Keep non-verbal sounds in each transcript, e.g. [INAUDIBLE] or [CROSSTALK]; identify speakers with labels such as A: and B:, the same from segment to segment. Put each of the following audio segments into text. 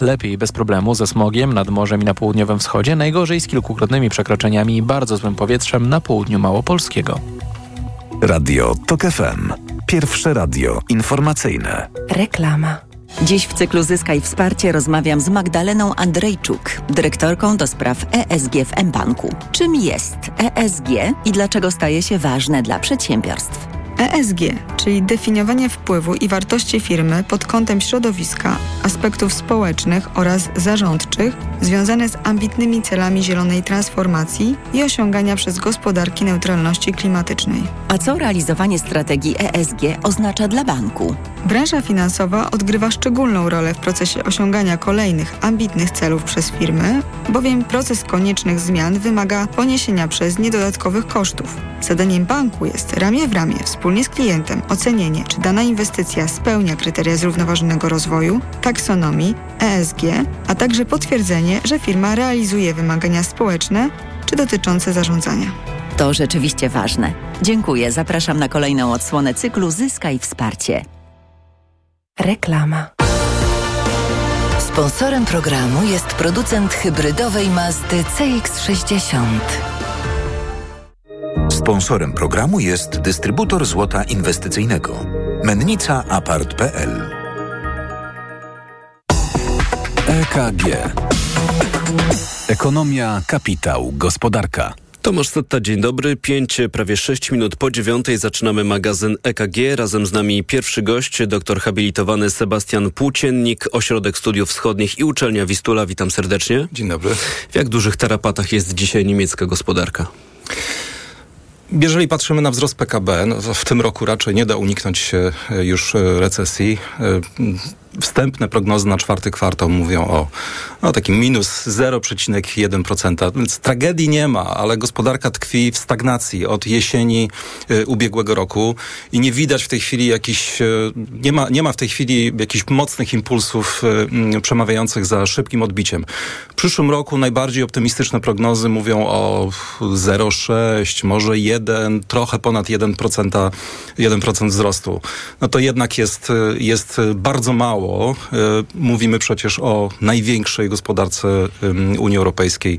A: Lepiej bez problemu ze smogiem nad morzem i na południowym wschodzie, najgorzej z kilkukrotnymi przekroczeniami i bardzo złym powietrzem na południu Małopolskiego.
B: Radio TOK FM. Pierwsze radio informacyjne.
C: Reklama. Dziś w cyklu Zyskaj Wsparcie rozmawiam z Magdaleną Andrejczuk, dyrektorką do spraw ESG w mBanku. Czym jest ESG i dlaczego staje się ważne dla przedsiębiorstw?
D: ESG, czyli definiowanie wpływu i wartości firmy pod kątem środowiska, aspektów społecznych oraz zarządczych związane z ambitnymi celami zielonej transformacji i osiągania przez gospodarki neutralności klimatycznej.
C: A co realizowanie strategii ESG oznacza dla banku?
D: Branża finansowa odgrywa szczególną rolę w procesie osiągania kolejnych ambitnych celów przez firmy, bowiem proces koniecznych zmian wymaga poniesienia przez nie dodatkowych kosztów. Zadaniem banku jest ramię w ramię wspólnie z klientem ocenienie, czy dana inwestycja spełnia kryteria zrównoważonego rozwoju, taksonomii, ESG, a także potwierdzenie, że firma realizuje wymagania społeczne czy dotyczące zarządzania.
C: To rzeczywiście ważne. Dziękuję. Zapraszam na kolejną odsłonę cyklu Zyskaj Wsparcie.
E: Reklama. Sponsorem programu jest producent hybrydowej Mazdy CX-60.
B: Sponsorem programu jest dystrybutor złota inwestycyjnego. Mennica Apart.pl EKG Ekonomia, kapitał, gospodarka.
F: Tomasz Setta, dzień dobry. Pięć, prawie sześć minut po dziewiątej zaczynamy magazyn EKG. Razem z nami pierwszy gość, doktor habilitowany Sebastian Płóciennik, Ośrodek Studiów Wschodnich i Uczelnia Wistula. Witam serdecznie.
G: Dzień dobry.
F: W jak dużych tarapatach jest dzisiaj niemiecka gospodarka?
G: Jeżeli patrzymy na wzrost PKB, no w tym roku raczej nie da uniknąć już recesji. Wstępne prognozy na czwarty kwartał mówią o, o takim minus 0,1%, więc tragedii nie ma, ale gospodarka tkwi w stagnacji od jesieni y, ubiegłego roku i nie widać w tej chwili jakichś, y, nie ma, nie ma w tej chwili jakichś mocnych impulsów y, przemawiających za szybkim odbiciem. W przyszłym roku najbardziej optymistyczne prognozy mówią o 0,6, może 1, trochę ponad 1%, 1% wzrostu. No to jednak jest, jest bardzo mało mało. E, mówimy przecież o największej gospodarce Unii Europejskiej,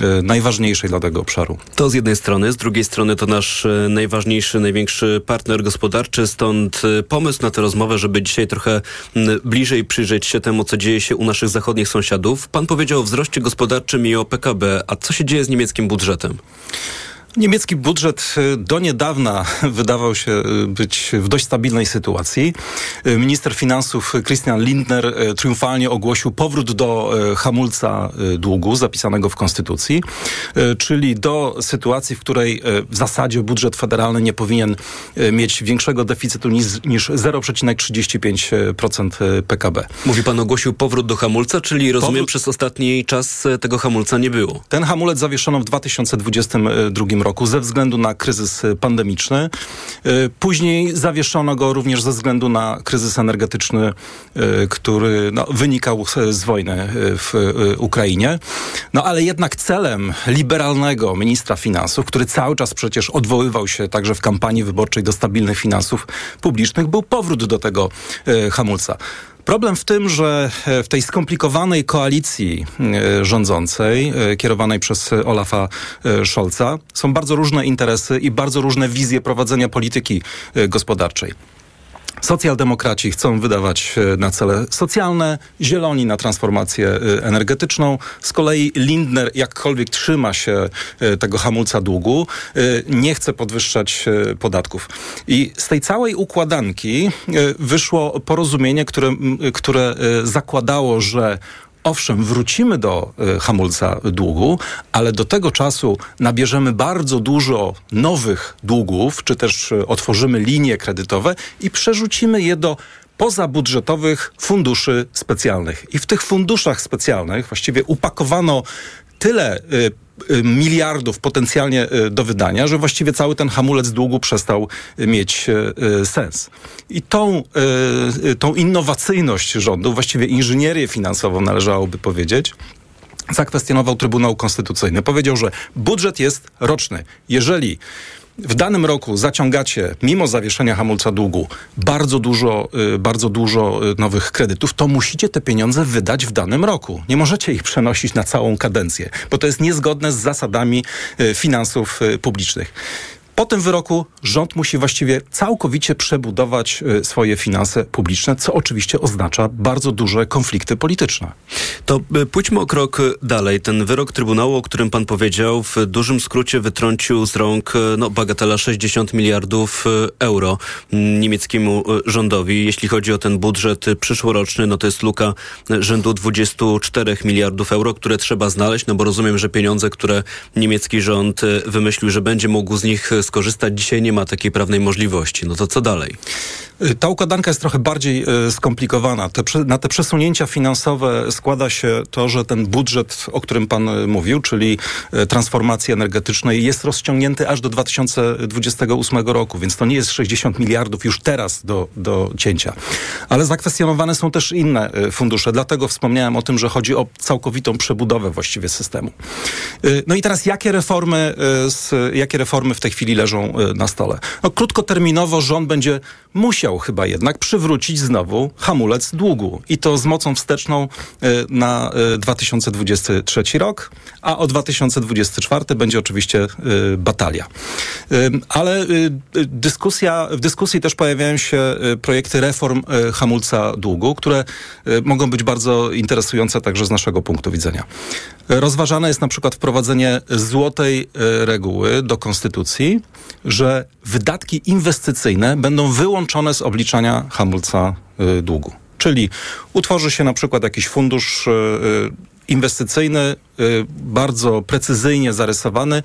G: e, najważniejszej dla tego obszaru.
F: To z jednej strony, z drugiej strony to nasz e, najważniejszy, największy partner gospodarczy, stąd pomysł na tę rozmowę, żeby dzisiaj trochę bliżej przyjrzeć się temu, co dzieje się u naszych zachodnich sąsiadów. Pan powiedział o wzroście gospodarczym i o PKB, a co się dzieje z niemieckim budżetem?
G: Niemiecki budżet y, do niedawna [LAUGHS] wydawał się y, być w dość stabilnej sytuacji. Y, minister finansów Christian Lindner triumfalnie ogłosił powrót do hamulca długu zapisanego w konstytucji, czyli do sytuacji, w której w zasadzie budżet federalny nie powinien mieć większego deficytu niż, niż 0,35% PKB.
F: Mówi pan ogłosił powrót do hamulca, czyli rozumiem powrót... przez ostatni czas tego hamulca nie było.
G: Ten hamulec zawieszono w 2022 roku roku ze względu na kryzys y, pandemiczny. Y, później zawieszono go również ze względu na kryzys energetyczny, y, który no, wynikał z wojny w Ukrainie. No ale jednak celem liberalnego ministra finansów, który cały czas przecież odwoływał się także w kampanii wyborczej do stabilnych finansów publicznych, był powrót do tego hamulca. Problem w tym, że e, w tej skomplikowanej koalicji e, rządzącej, e, kierowanej przez Olafa Scholza, są bardzo różne interesy i bardzo różne wizje prowadzenia polityki gospodarczej. Socjaldemokraci chcą wydawać e, na cele socjalne, zieloni na transformację e, energetyczną. Z kolei Lindner jakkolwiek trzyma się e, tego hamulca długu, nie chce podwyższać podatków. I z tej całej układanki wyszło porozumienie, które, które zakładało, że owszem, wrócimy do y, hamulca długu, ale do tego czasu nabierzemy bardzo dużo nowych długów, czy też y, otworzymy linie kredytowe i przerzucimy je do pozabudżetowych funduszy specjalnych. I w tych funduszach specjalnych właściwie upakowano tyle Y, miliardów potencjalnie y, do wydania, że właściwie cały ten hamulec długu przestał y, mieć sens. I tą, tą innowacyjność rządu, właściwie inżynierię finansową należałoby powiedzieć, zakwestionował Trybunał Konstytucyjny. Powiedział, że budżet jest roczny. Jeżeli w danym roku zaciągacie, mimo zawieszenia hamulca długu, bardzo dużo, y, bardzo dużo y, nowych kredytów, to musicie te pieniądze wydać w danym roku. Nie możecie ich przenosić na całą kadencję, bo to jest niezgodne z zasadami y, finansów publicznych. Po tym wyroku rząd musi właściwie całkowicie przebudować y, swoje finanse publiczne, co oczywiście oznacza bardzo duże konflikty polityczne.
F: To y, pójdźmy o krok y, dalej. Ten wyrok Trybunału, o którym pan powiedział, w dużym skrócie wytrącił z rąk no, bagatela 60 miliardów euro niemieckiemu rządowi. Jeśli chodzi o ten budżet przyszłoroczny, no to jest luka rzędu 24 miliardów euro, które trzeba znaleźć, no bo rozumiem, że pieniądze, które niemiecki rząd wymyślił, że będzie mógł z nich skorzystać, dzisiaj nie ma takiej prawnej możliwości. No to co dalej?
G: Y, Ta układanka jest trochę bardziej y, skomplikowana. Te, na te przesunięcia finansowe składa się to, że ten budżet, o którym pan y, mówił, czyli transformacji energetycznej, jest rozciągnięty aż do 2028 roku, więc to nie jest 60 miliardów już teraz do, do cięcia. Ale zakwestionowane są też inne fundusze, dlatego wspomniałem o tym, że chodzi o całkowitą przebudowę właściwie systemu. No i teraz jakie reformy, jakie reformy w tej chwili leżą y, na stole? No, krótkoterminowo rząd będzie musiał chyba jednak przywrócić znowu hamulec długu i to z mocą wsteczną y, na y, 2023 rok, a o 2024 będzie oczywiście batalia. Ale dyskusja, w dyskusji też pojawiają się projekty reform hamulca długu, które mogą być bardzo interesujące także z naszego punktu widzenia. Rozważane jest na przykład wprowadzenie złotej y, reguły do konstytucji, że wydatki inwestycyjne będą wyłączone z obliczania hamulca y, długu. Czyli utworzy się na przykład jakiś fundusz y, inwestycyjny, bardzo precyzyjnie zarysowany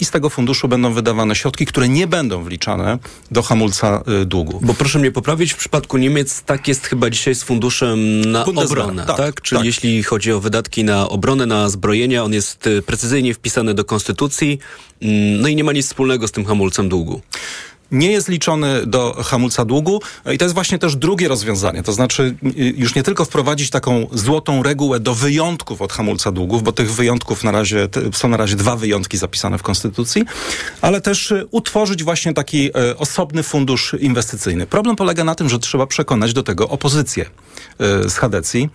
G: i z tego funduszu będą wydawane środki, które nie będą wliczane do hamulca y, długu.
F: Bo proszę mnie poprawić, w przypadku Niemiec tak jest chyba dzisiaj z funduszem na obronę,
G: tak,
F: tak? Czyli
G: tak.
F: jeśli chodzi o wydatki na obronę, na zbrojenia, on jest y, precyzyjnie wpisany do konstytucji, mm, no i nie ma nic wspólnego z tym hamulcem długu.
G: Nie jest liczony do hamulca długu i to jest właśnie też drugie rozwiązanie. To znaczy y, już nie tylko wprowadzić taką złotą regułę do wyjątków od hamulca długów, bo tych wyjątków na razie, są na razie dwa wyjątki zapisane w Konstytucji, ale też y, utworzyć właśnie taki y, osobny fundusz inwestycyjny. Problem polega na tym, że trzeba przekonać do tego opozycję z Hadecji,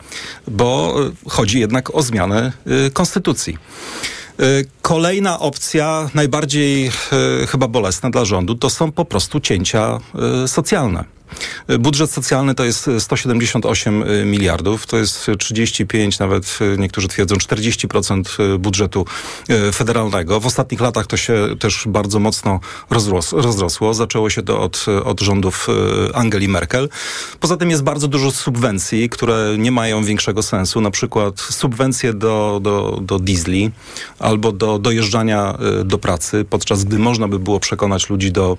G: bo chodzi jednak o zmianę Konstytucji. Y, Kolejna opcja, najbardziej y, chyba bolesna dla rządu, to są po prostu cięcia y, socjalne. Y, Budżet socjalny to jest y, 178 miliardów, to jest 35, nawet y, niektórzy twierdzą 40% y, budżetu y, federalnego. W ostatnich latach to się też bardzo mocno rozros rozrosło. Zaczęło się to od, od rządów y, Angeli Merkel. Poza tym jest bardzo dużo subwencji, które nie mają większego sensu, na przykład subwencje do, do, do diesli albo do dojeżdżania y, do pracy, podczas gdy można by było przekonać ludzi do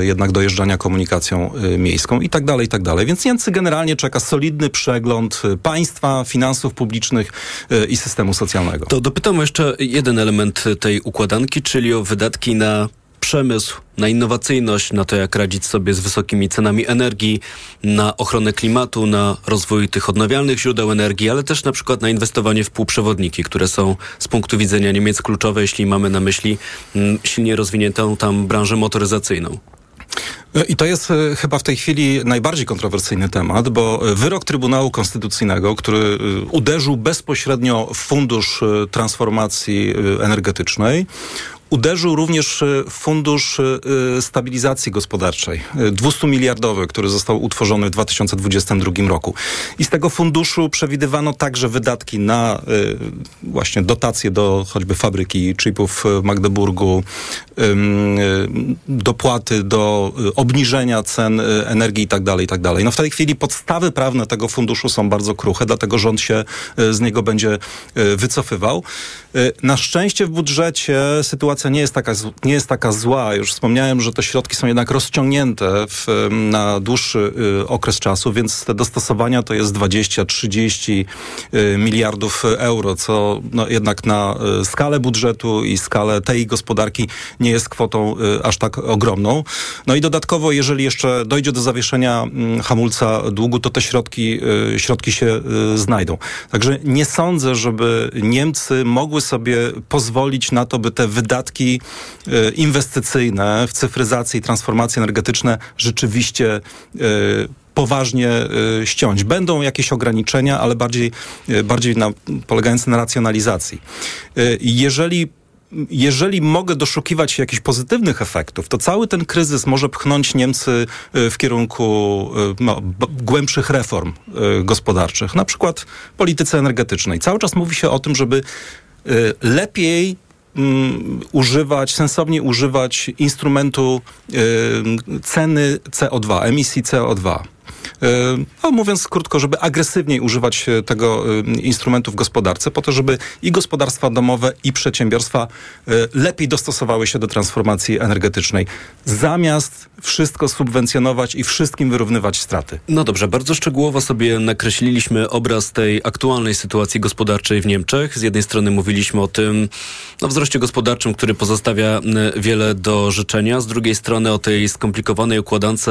G: y, jednak dojeżdżania komunikacją y, miejską i tak dalej, i tak dalej. Więc Niemcy generalnie czeka solidny przegląd y, państwa, finansów publicznych y, i systemu socjalnego.
F: To dopytam jeszcze jeden element tej układanki, czyli o wydatki na przemysł, na innowacyjność, na to, jak radzić sobie z wysokimi cenami energii, na ochronę klimatu, na rozwój tych odnawialnych źródeł energii, ale też na przykład na inwestowanie w półprzewodniki, które są z punktu widzenia Niemiec kluczowe, jeśli mamy na myśli mm, silnie rozwiniętą tam branżę motoryzacyjną.
G: I to jest e, chyba w tej chwili najbardziej kontrowersyjny temat, bo e, wyrok Trybunału Konstytucyjnego, który e, uderzył bezpośrednio w Fundusz Transformacji Energetycznej, uderzył również e, Fundusz e, Stabilizacji Gospodarczej, e, 200 miliardowy, który został utworzony w 2022 roku. I z tego funduszu przewidywano także wydatki na e, właśnie dotacje do choćby fabryki chipów w Magdeburgu, dopłaty do obniżenia cen energii i tak dalej, i tak. No w tej chwili podstawy prawne tego funduszu są bardzo kruche, dlatego rząd się z niego będzie wycofywał. Na szczęście w budżecie sytuacja nie jest taka, nie jest taka zła. Już wspomniałem, że te środki są jednak rozciągnięte w, na dłuższy y, okres czasu, więc te dostosowania to jest 20-30 y, miliardów euro, co no, jednak na y, skalę budżetu i skalę tej gospodarki nie jest kwotą aż tak ogromną. No i dodatkowo, jeżeli jeszcze dojdzie do zawieszenia mm, hamulca długu, to te środki, środki się znajdą. Także nie sądzę, żeby Niemcy mogły sobie pozwolić na to, by te wydatki wydatki e, inwestycyjne w cyfryzację i transformacje energetyczne rzeczywiście e, poważnie y, ściąć. Będą jakieś ograniczenia, ale bardziej, bardziej na, polegające na racjonalizacji. Jeżeli jeżeli mogę doszukiwać jakichś pozytywnych efektów, to cały ten kryzys może pchnąć Niemcy w kierunku no, głębszych reform gospodarczych, na przykład polityce energetycznej. Cały czas mówi się o tym, żeby lepiej um, używać, sensownie używać instrumentu um, ceny CO2, emisji CO2. E, no, mówiąc krótko, żeby agresywniej używać e, tego e, instrumentu w gospodarce, po to, żeby i gospodarstwa domowe, i przedsiębiorstwa lepiej dostosowały się do transformacji energetycznej, zamiast wszystko subwencjonować i wszystkim wyrównywać straty.
F: No dobrze, bardzo szczegółowo sobie nakreśliliśmy obraz tej aktualnej sytuacji gospodarczej w Niemczech. Z jednej strony mówiliśmy o tym no, wzroście gospodarczym, który pozostawia wiele do życzenia, z drugiej strony o tej skomplikowanej układance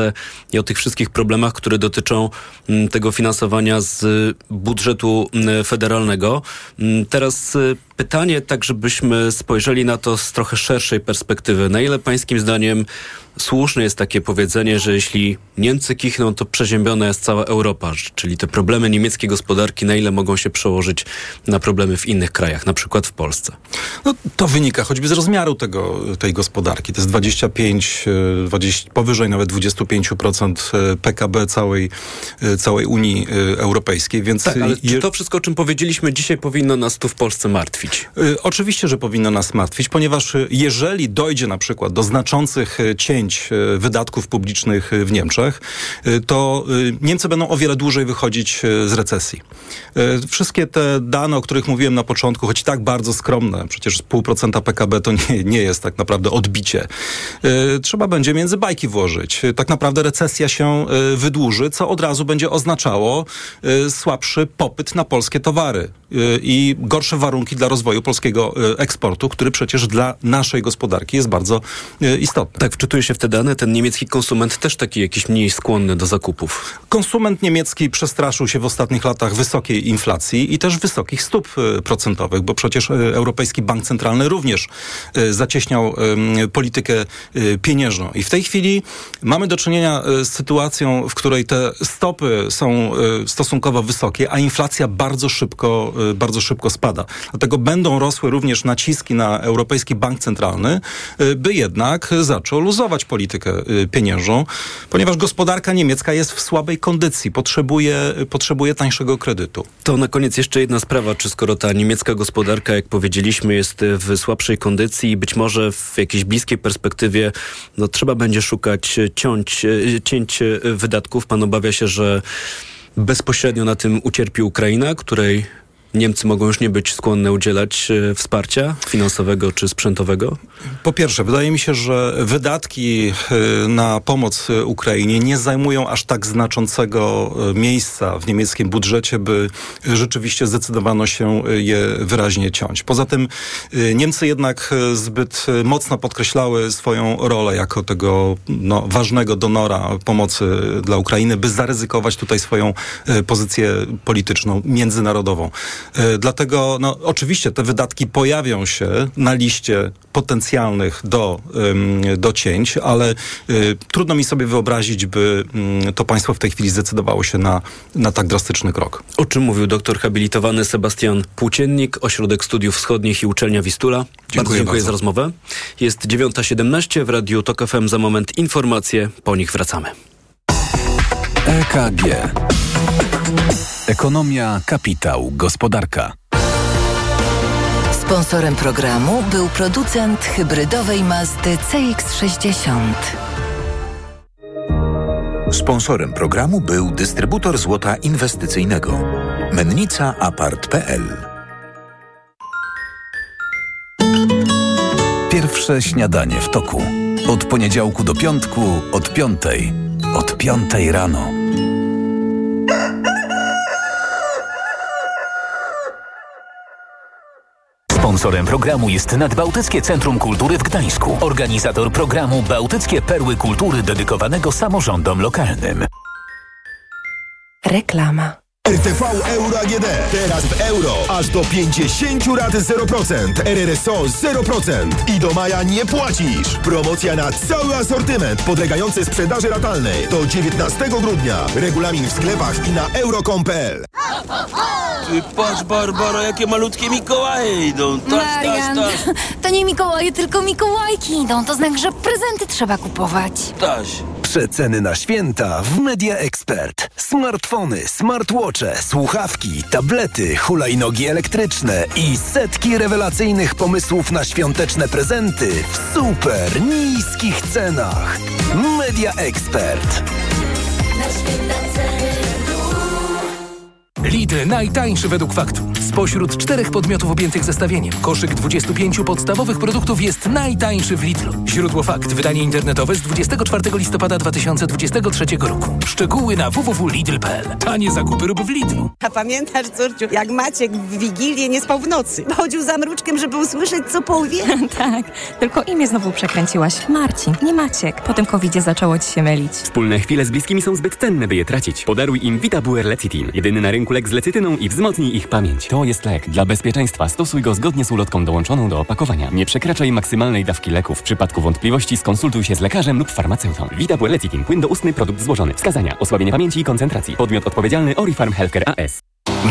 F: i o tych wszystkich problemach, które dotyczą mm, tego finansowania z budżetu mm, federalnego. Mm, teraz y, pytanie, tak żebyśmy spojrzeli na to z trochę szerszej perspektywy. Na ile pańskim zdaniem słuszne jest takie powiedzenie, że jeśli Niemcy kichną, to przeziębiona jest cała Europa, czyli te problemy niemieckiej gospodarki, na ile mogą się przełożyć na problemy w innych krajach, na przykład w Polsce?
G: No, to wynika choćby z rozmiaru tego, tej gospodarki. To jest 25, 20, e, powyżej nawet 25% e, PKB całej, e, całej Unii Europejskiej, więc...
F: Tak, ale czy to wszystko, o czym powiedzieliśmy dzisiaj, powinno nas tu w Polsce martwić?
G: Oczywiście, że powinno nas martwić, ponieważ jeżeli dojdzie na przykład do znaczących cięć E, wydatków publicznych w Niemczech, to Niemcy będą o wiele dłużej wychodzić z recesji. Wszystkie te dane, o których mówiłem na początku, choć tak bardzo skromne, przecież pół procenta PKB to nie, nie jest tak naprawdę odbicie, trzeba będzie między bajki włożyć. Tak naprawdę recesja się wydłuży, co od razu będzie oznaczało słabszy popyt na polskie towary i gorsze warunki dla rozwoju polskiego eksportu, który przecież dla naszej gospodarki jest bardzo istotny.
F: Tak, wczytuję się w te dane, ten niemiecki konsument też taki jakiś mniej skłonny do zakupów.
G: Konsument niemiecki przestraszył się w ostatnich latach wysokiej inflacji i też wysokich stóp procentowych, bo przecież Europejski Bank Centralny również zacieśniał politykę pieniężną. I w tej chwili mamy do czynienia z sytuacją, w której te stopy są stosunkowo wysokie, a inflacja bardzo szybko, bardzo szybko spada. Dlatego będą rosły również naciski na Europejski Bank Centralny, by jednak zaczął luzować politykę y, pieniężną, ponieważ gospodarka niemiecka jest w słabej kondycji, potrzebuje, potrzebuje tańszego kredytu.
F: To na koniec jeszcze jedna sprawa, czy skoro ta niemiecka gospodarka, jak powiedzieliśmy, jest w słabszej kondycji i być może w jakiejś bliskiej perspektywie no, trzeba będzie szukać ciąć, y, cięć wydatków. Pan obawia się, że bezpośrednio na tym ucierpi Ukraina, której Niemcy mogą już nie być skłonne udzielać e, wsparcia finansowego czy sprzętowego?
G: Po pierwsze, wydaje mi się, że wydatki e, na pomoc Ukrainie nie zajmują aż tak znaczącego e, miejsca w niemieckim budżecie, by rzeczywiście zdecydowano się je wyraźnie ciąć. Poza tym Niemcy jednak zbyt mocno podkreślały swoją rolę jako tego no, ważnego donora pomocy dla Ukrainy, by zaryzykować tutaj swoją pozycję polityczną, międzynarodową. E, dlatego no, oczywiście te wydatki pojawią się na liście potencjalnych do, do cięć, ale y, trudno mi sobie wyobrazić, by mm, to państwo w tej chwili zdecydowało się na, na tak drastyczny krok.
F: O czym mówił doktor habilitowany Sebastian Płóciennik, Ośrodek Studiów Wschodnich i Uczelnia Wistula. Dziękuję bardzo dziękuję bardzo. za rozmowę. Jest 9.17 w Radiu TOK FM. Za moment informacje, po nich wracamy.
B: EKG Ekonomia, kapitał, gospodarka.
E: Sponsorem programu był producent hybrydowej Mazdy CX-60.
B: Sponsorem programu był dystrybutor złota inwestycyjnego. Mennica Apart.pl Pierwsze śniadanie w toku. Od poniedziałku do piątku, od piątej. Od piątej rano.
H: Sponsorem programu jest Nadbałtyckie Centrum Kultury w Gdańsku. Organizator programu Bałtyckie Perły Kultury dedykowanego samorządom lokalnym.
E: Reklama.
I: RTV Euro AGD. Teraz w euro. Aż do 50 rat 0%. RRSO 0%. I do maja nie płacisz. Promocja na cały asortyment podlegający sprzedaży ratalnej. Do 19 grudnia. Regulamin w sklepach i na euro.com.pl
J: Ty patrz, Barbara, jakie malutkie Mikołaje idą. Taś, taś,
K: Marian,
J: taś,
K: to nie Mikołaje, tylko Mikołajki idą. To znak, że prezenty trzeba kupować.
J: taś.
B: Przeceny na święta w Media Expert. Smartfony, smartwatche, słuchawki, tablety, hulajnogi elektryczne i setki rewelacyjnych pomysłów na świąteczne prezenty w super niskich cenach. Media Expert.
L: Lidl najtańszy według faktu. Spośród czterech podmiotów objętych zestawieniem, koszyk 25 podstawowych produktów jest najtańszy w Lidlu. Źródło fakt. Wydanie internetowe z 24 listopada 2023 roku. Szczegóły na www.lidl.pl. Tanie zakupy rób w Lidlu.
M: A pamiętasz, córciu, jak Maciek w Wigilię nie spał w nocy? Chodził za mruczkiem, żeby usłyszeć, co powie? [LAUGHS]
N: tak, tylko imię znowu przekręciłaś. Marcin, nie Maciek. Po tym covidzie zaczęło ci się mylić.
O: Wspólne chwile z bliskimi są zbyt cenne, by je tracić. Podaruj im VitaBuer Lecitin. Jedyny na rynku lek z lecytyną i wzmocnij ich pamięć. To jest lek. Dla bezpieczeństwa stosuj go zgodnie z ulotką dołączoną do opakowania. Nie przekraczaj maksymalnej dawki leku. W przypadku wątpliwości skonsultuj się z lekarzem lub farmaceutą. VitaBuer Lecitin. Płyn doustny, produkt złożony. Wskazania. Osłabienie pamięci i koncentracji. Podmiot odpowiedzialny Orifarm Healthcare AS.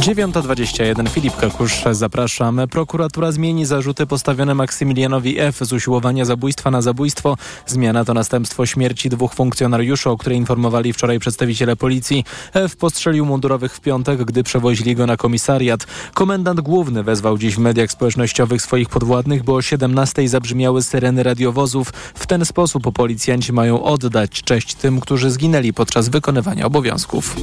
A: 9.21 Filip Kakusz, zapraszam. Prokuratura zmieni zarzuty postawione Maksymilianowi F. z usiłowania zabójstwa na zabójstwo. Zmiana to następstwo śmierci dwóch funkcjonariuszy, o której informowali wczoraj przedstawiciele policji. F. postrzelił mundurowych w piątek, gdy przewozili go na komisariat. Komendant główny wezwał dziś w mediach społecznościowych swoich podwładnych, by o 17 zabrzmiały syreny radiowozów. W ten sposób policjanci mają oddać cześć tym, którzy zginęli podczas wykonywania obowiązków.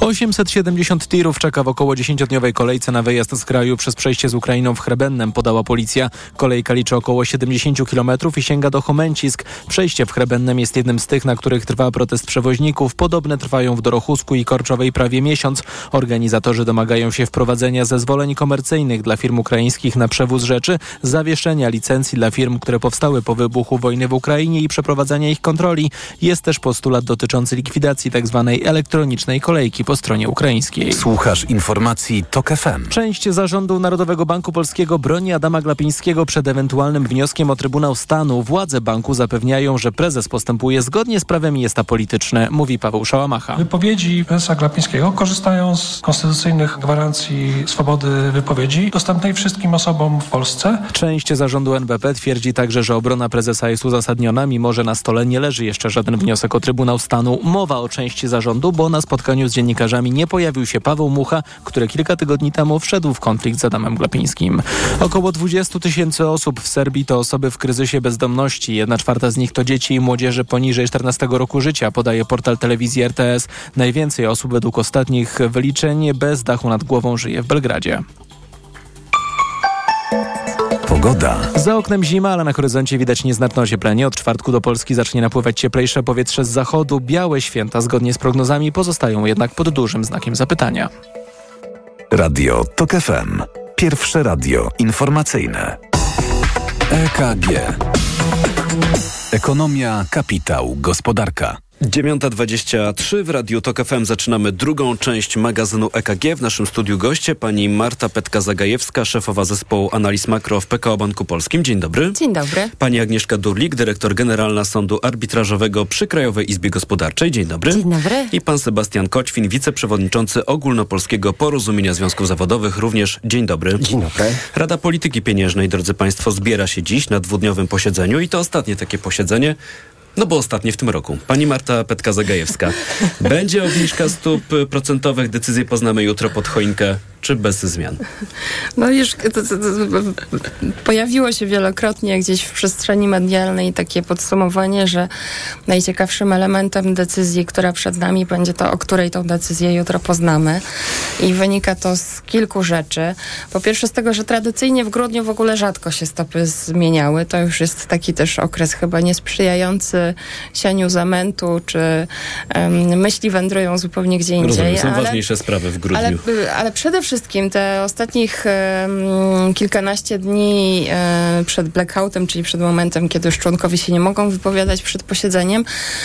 A: 870 tirów czeka w około 10-dniowej kolejce na wyjazd z kraju przez przejście z Ukrainą w Chrebennem, podała policja. Kolejka liczy około 70 km i sięga do Chomencisk. Przejście w Chrebennem jest jednym z tych, na których trwa protest przewoźników. Podobne trwają w Dorochusku i Korczowej prawie miesiąc. Organizatorzy domagają się wprowadzenia zezwoleń komercyjnych dla firm ukraińskich na przewóz rzeczy, zawieszenia licencji dla firm, które powstały po wybuchu wojny w Ukrainie i przeprowadzania ich kontroli. Jest też postulat dotyczący likwidacji tzw. elektronicznej kolejki po stronie ukraińskiej.
B: Słuchasz informacji TOK FM.
A: Część zarządu Narodowego Banku Polskiego broni Adama Glapińskiego przed ewentualnym wnioskiem o Trybunał Stanu. Władze banku zapewniają, że prezes postępuje zgodnie z prawem i jest apolityczny, mówi Paweł Szałamacha.
P: Wypowiedzi prezesa Glapińskiego korzystają z konstytucyjnych gwarancji swobody wypowiedzi dostępnej wszystkim osobom w Polsce.
A: Część zarządu NBP twierdzi także, że obrona prezesa jest uzasadniona, mimo że na stole nie leży jeszcze żaden wniosek o Trybunał Stanu. Mowa o części zarządu, bo na spotkaniu z dziennikarzami nie pojawił się Paweł Mucha, który kilka tygodni temu wszedł w konflikt z Adamem Glapińskim. Około 20 tysięcy osób w Serbii to osoby w kryzysie bezdomności. Jedna czwarta z nich to dzieci i młodzieży poniżej 14 roku życia, podaje portal telewizji RTS. Najwięcej osób według ostatnich wyliczeń bez dachu nad głową żyje w Belgradzie.
B: Pogoda.
A: Za oknem zima, ale na horyzoncie widać nieznaczne ocieplenie. Od czwartku do Polski zacznie napływać cieplejsze powietrze z zachodu. Białe święta zgodnie z prognozami pozostają jednak pod dużym znakiem zapytania.
B: Radio TOK FM. Pierwsze radio informacyjne. EKG. Ekonomia, kapitał, gospodarka.
F: 9.23 w Radiu Tok FM zaczynamy drugą część magazynu EKG. W naszym studiu goście pani Marta Petka-Zagajewska, szefowa zespołu analiz makro w PKO Banku Polskim. Dzień dobry.
Q: Dzień dobry.
F: Pani Agnieszka Durlik, dyrektor generalna Sądu Arbitrażowego przy Krajowej Izbie Gospodarczej. Dzień dobry.
Q: Dzień dobry.
F: I pan Sebastian Koćwin, wiceprzewodniczący Ogólnopolskiego Porozumienia Związków Zawodowych. Również dzień dobry.
R: Dzień dobry.
F: Rada Polityki Pieniężnej, drodzy państwo, zbiera się dziś na dwudniowym posiedzeniu i to ostatnie takie posiedzenie No bo ostatnie w tym roku. Pani Marta Petka-Zagajewska. [LAUGHS] Będzie obniżka stóp procentowych. Decyzję poznamy jutro pod choinkę czy bez zmian?
Q: No już to, to, to, pojawiło się wielokrotnie gdzieś w przestrzeni medialnej takie podsumowanie, że najciekawszym elementem decyzji, która przed nami będzie to, o której tą decyzję jutro poznamy. I wynika to z kilku rzeczy. Po pierwsze z tego, że tradycyjnie w grudniu w ogóle rzadko się stopy zmieniały. To już jest taki też okres chyba niesprzyjający sianiu zamętu, czy um, myśli wędrują zupełnie gdzie indziej.
F: Rozumiem, są ale, ważniejsze sprawy w grudniu.
Q: Ale, ale przede wszystkim te ostatnich um, kilkanaście dni um, przed blackoutem, czyli przed momentem, kiedy już członkowie się nie mogą wypowiadać przed posiedzeniem,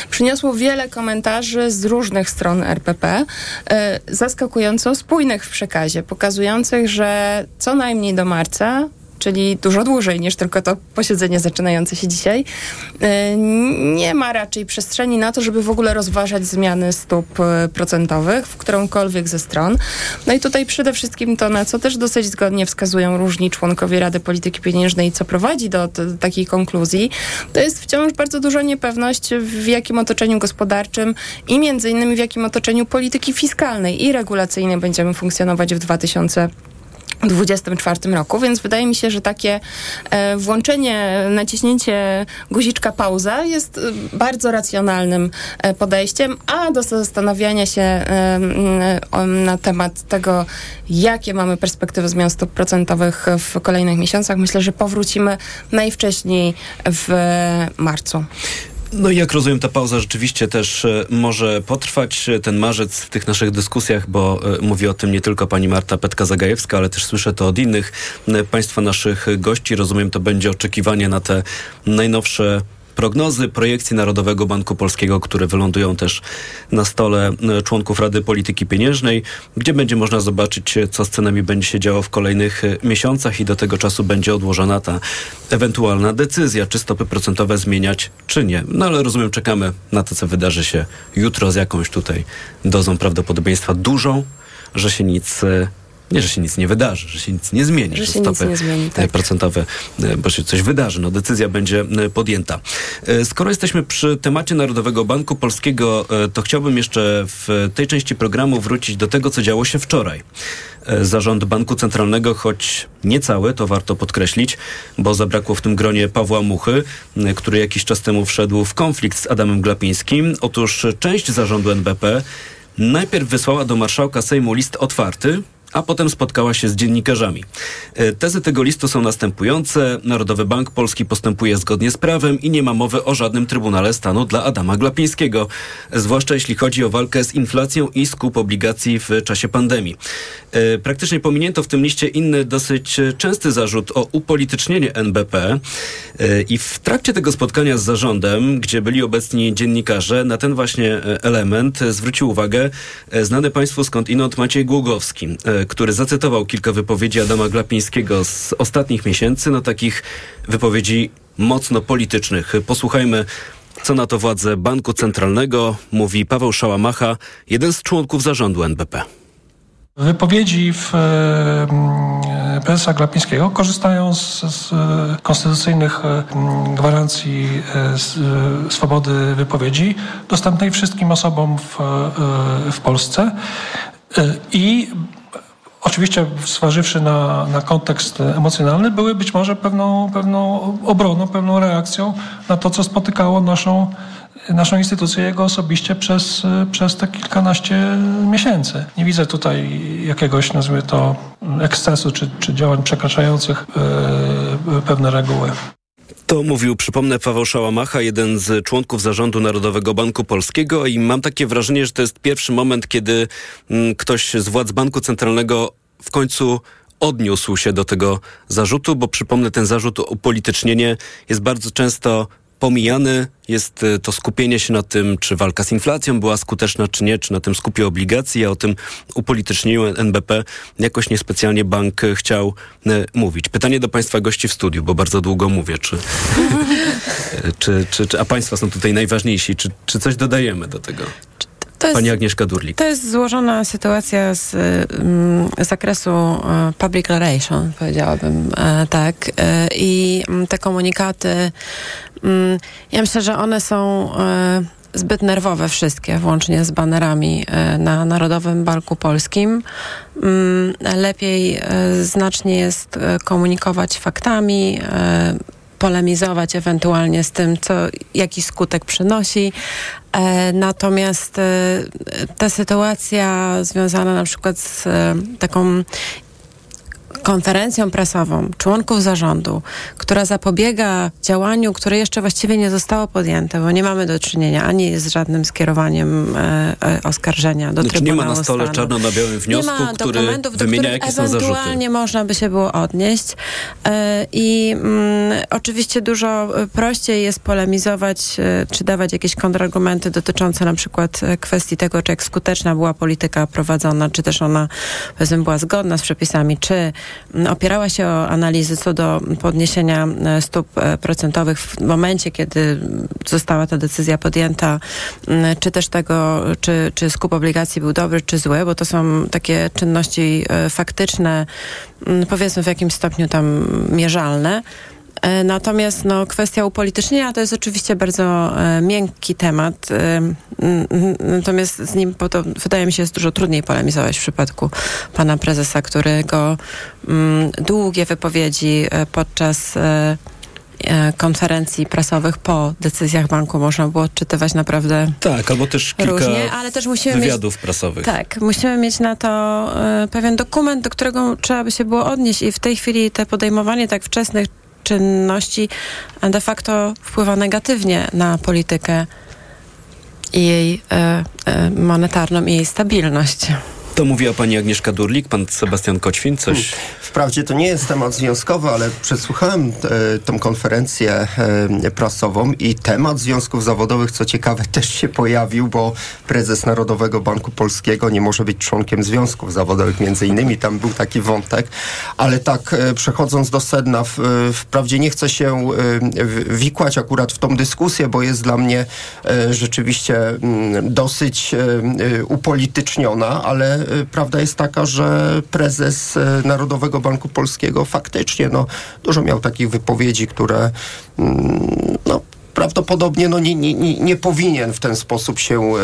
Q: przyniosło wiele komentarzy z różnych stron RPP, e, zaskakująco spójnych w przekazie, pokazujących, że co najmniej do marca czyli dużo dłużej niż tylko to posiedzenie zaczynające się dzisiaj, e, nie ma raczej przestrzeni na to, żeby w ogóle rozważać zmiany stóp e, procentowych w którąkolwiek ze stron. No i tutaj przede wszystkim to, na co też dosyć zgodnie wskazują różni członkowie Rady Polityki Pieniężnej, co prowadzi do, takiej konkluzji, to jest wciąż bardzo duża niepewność w jakim otoczeniu gospodarczym i między innymi w jakim otoczeniu polityki fiskalnej i regulacyjnej będziemy funkcjonować w 2020 2024 roku, więc wydaje mi się, że takie e, włączenie, naciśnięcie guziczka pauza jest e, bardzo racjonalnym e, podejściem, a do zastanawiania się na temat tego, jakie mamy perspektywy zmian stóp procentowych w kolejnych miesiącach, myślę, że powrócimy najwcześniej w marcu.
F: No i jak rozumiem, ta pauza rzeczywiście też e, może potrwać e, ten marzec w tych naszych dyskusjach, bo e, mówi o tym nie tylko pani Marta Petka-Zagajewska, ale też słyszę to od innych państwa naszych gości. Rozumiem, to będzie oczekiwanie na te najnowsze prognozy, projekcji Narodowego Banku Polskiego, które wylądują też na stole e, członków Rady Polityki Pieniężnej, gdzie będzie można zobaczyć, e, co z cenami będzie się działo w kolejnych e, miesiącach i do tego czasu będzie odłożona ta ewentualna decyzja, czy stopy procentowe zmieniać, czy nie. No ale rozumiem, czekamy na to, co wydarzy się jutro z jakąś tutaj dozą prawdopodobieństwa dużą, że się nic nie, że się nic nie wydarzy, że się nic nie zmieni,
Q: że, że stopy zmieni, tak.
F: procentowe, e, bo się coś wydarzy, no decyzja będzie e, podjęta. E, skoro jesteśmy przy temacie Narodowego Banku Polskiego, to chciałbym jeszcze w tej części programu wrócić do tego, co działo się wczoraj. Zarząd Banku Centralnego, choć niecały, to warto podkreślić, bo zabrakło w tym gronie Pawła Muchy, który jakiś czas temu wszedł w konflikt z Adamem Glapińskim. Otóż część zarządu NBP najpierw wysłała do marszałka Sejmu list otwarty, a potem spotkała się z dziennikarzami. E, tezy tego listu są następujące. Narodowy Bank Polski postępuje zgodnie z prawem i nie ma mowy o żadnym Trybunale Stanu dla Adama Glapińskiego, zwłaszcza jeśli chodzi o walkę z inflacją i skup obligacji w czasie pandemii. E, praktycznie pominięto w tym liście inny dosyć częsty zarzut o upolitycznienie NBP e, i w trakcie tego spotkania z zarządem, gdzie byli obecni dziennikarze, na ten właśnie element zwrócił uwagę znany Państwu skąd inąd Maciej Głogowski, który zacytował kilka wypowiedzi Adama Glapińskiego z ostatnich miesięcy, no takich wypowiedzi mocno politycznych. Posłuchajmy, co na to władze Banku Centralnego mówi Paweł Szałamacha, jeden z członków zarządu NBP.
P: Wypowiedzi w e, prezesa Glapińskiego korzystają z, z konstytucyjnych e, gwarancji e, swobody wypowiedzi dostępnej wszystkim osobom w, w Polsce i Oczywiście zważywszy na, na kontekst emocjonalny, były być może pewną, pewną obroną, pewną reakcją na to, co spotykało naszą, naszą instytucję, jego osobiście przez, przez te kilkanaście miesięcy. Nie widzę tutaj jakiegoś, nazwijmy to, ekscesu czy, czy działań przekraczających yy, pewne reguły.
F: To mówił, przypomnę, Paweł Szałamacha, jeden z członków zarządu Narodowego Banku Polskiego i mam takie wrażenie, że to jest pierwszy moment, kiedy mm, ktoś z władz Banku Centralnego w końcu odniósł się do tego zarzutu, bo przypomnę, ten zarzut o upolitycznienie jest bardzo często pomijany jest y, to skupienie się na tym, czy walka z inflacją była skuteczna, czy nie, czy na tym skupie obligacji, a o tym upolitycznieniu NBP jakoś niespecjalnie bank chciał y, mówić. Pytanie do Państwa gości w studiu, bo bardzo długo mówię, czy, [LAUGHS] czy, czy, czy, a Państwa są tutaj najważniejsi, czy, czy coś dodajemy do tego? To jest, Pani Agnieszka Durlik.
R: To jest złożona sytuacja z mm, zakresu e, public relation, powiedziałabym e, tak. E, I mm, te komunikaty Ja myślę, że one są e, zbyt nerwowe wszystkie, włącznie z banerami e, na Narodowym Banku Polskim. Mm, Lepiej e, znacznie jest komunikować faktami, polemizować ewentualnie z tym, co, jaki skutek przynosi. Natomiast ta sytuacja związana na przykład z taką konferencją prasową członków zarządu, która zapobiega działaniu, które jeszcze właściwie nie zostało podjęte, bo nie mamy do czynienia ani z żadnym skierowaniem e, e, oskarżenia do
F: Znaczy nie
R: Trybunału
F: ma na stole
R: Stanu.
F: czarno na białym wniosku,
R: nie ma
F: który
R: dokumentów, do
F: wymienia,
R: których
F: jakie są zarzuty.
R: ewentualnie można by się było odnieść. E, I mm, oczywiście dużo e, prościej jest polemizować, e, czy dawać jakieś kontrargumenty dotyczące na przykład e, kwestii tego, czy jak skuteczna była polityka prowadzona, czy też ona powiedzmy była zgodna z przepisami, czy opierała się o analizy co do podniesienia e, stóp e, procentowych w momencie, kiedy została ta decyzja podjęta, mm, czy też tego, czy, czy skup obligacji był dobry, czy zły, bo to są takie czynności e, faktyczne, mm, powiedzmy w jakimś stopniu tam mierzalne. E, Natomiast no, kwestia upolitycznienia to jest oczywiście bardzo e, miękki temat. E, natomiast z nim po to, wydaje mi się jest dużo trudniej polemizować w przypadku pana prezesa, którego mm, długie wypowiedzi podczas konferencji prasowych po decyzjach banku można było odczytywać naprawdę
F: Tak, albo też kilka
R: różnie, ale też musimy mieć
F: wywiadów prasowych.
R: tak, musimy mieć na to e, pewien dokument, do którego trzeba by się było odnieść i w tej chwili te podejmowanie tak wczesnych czynności de facto wpływa negatywnie na politykę i jej e, e, monetarną i jej stabilność.
F: To mówiła pani Agnieszka Durlik, pan Sebastian Koćwin, coś...
S: Wprawdzie to nie jest temat związkowy, ale przesłuchałem e, tą konferencję e, prasową i temat związków zawodowych, co ciekawe, [LAUGHS] też się pojawił, bo prezes Narodowego Banku Polskiego nie może być członkiem związków zawodowych, między innymi tam był taki wątek, ale tak e, przechodząc do sedna, w, e, wprawdzie nie chcę się e, wikłać akurat w tą dyskusję, bo jest dla mnie e, rzeczywiście mm, dosyć upolityczniona, ale prawda jest taka, że prezes e, Narodowego Banku Polskiego faktycznie no, dużo miał takich wypowiedzi, które mm, no, prawdopodobnie no, nie, nie, nie, nie powinien w ten sposób się e,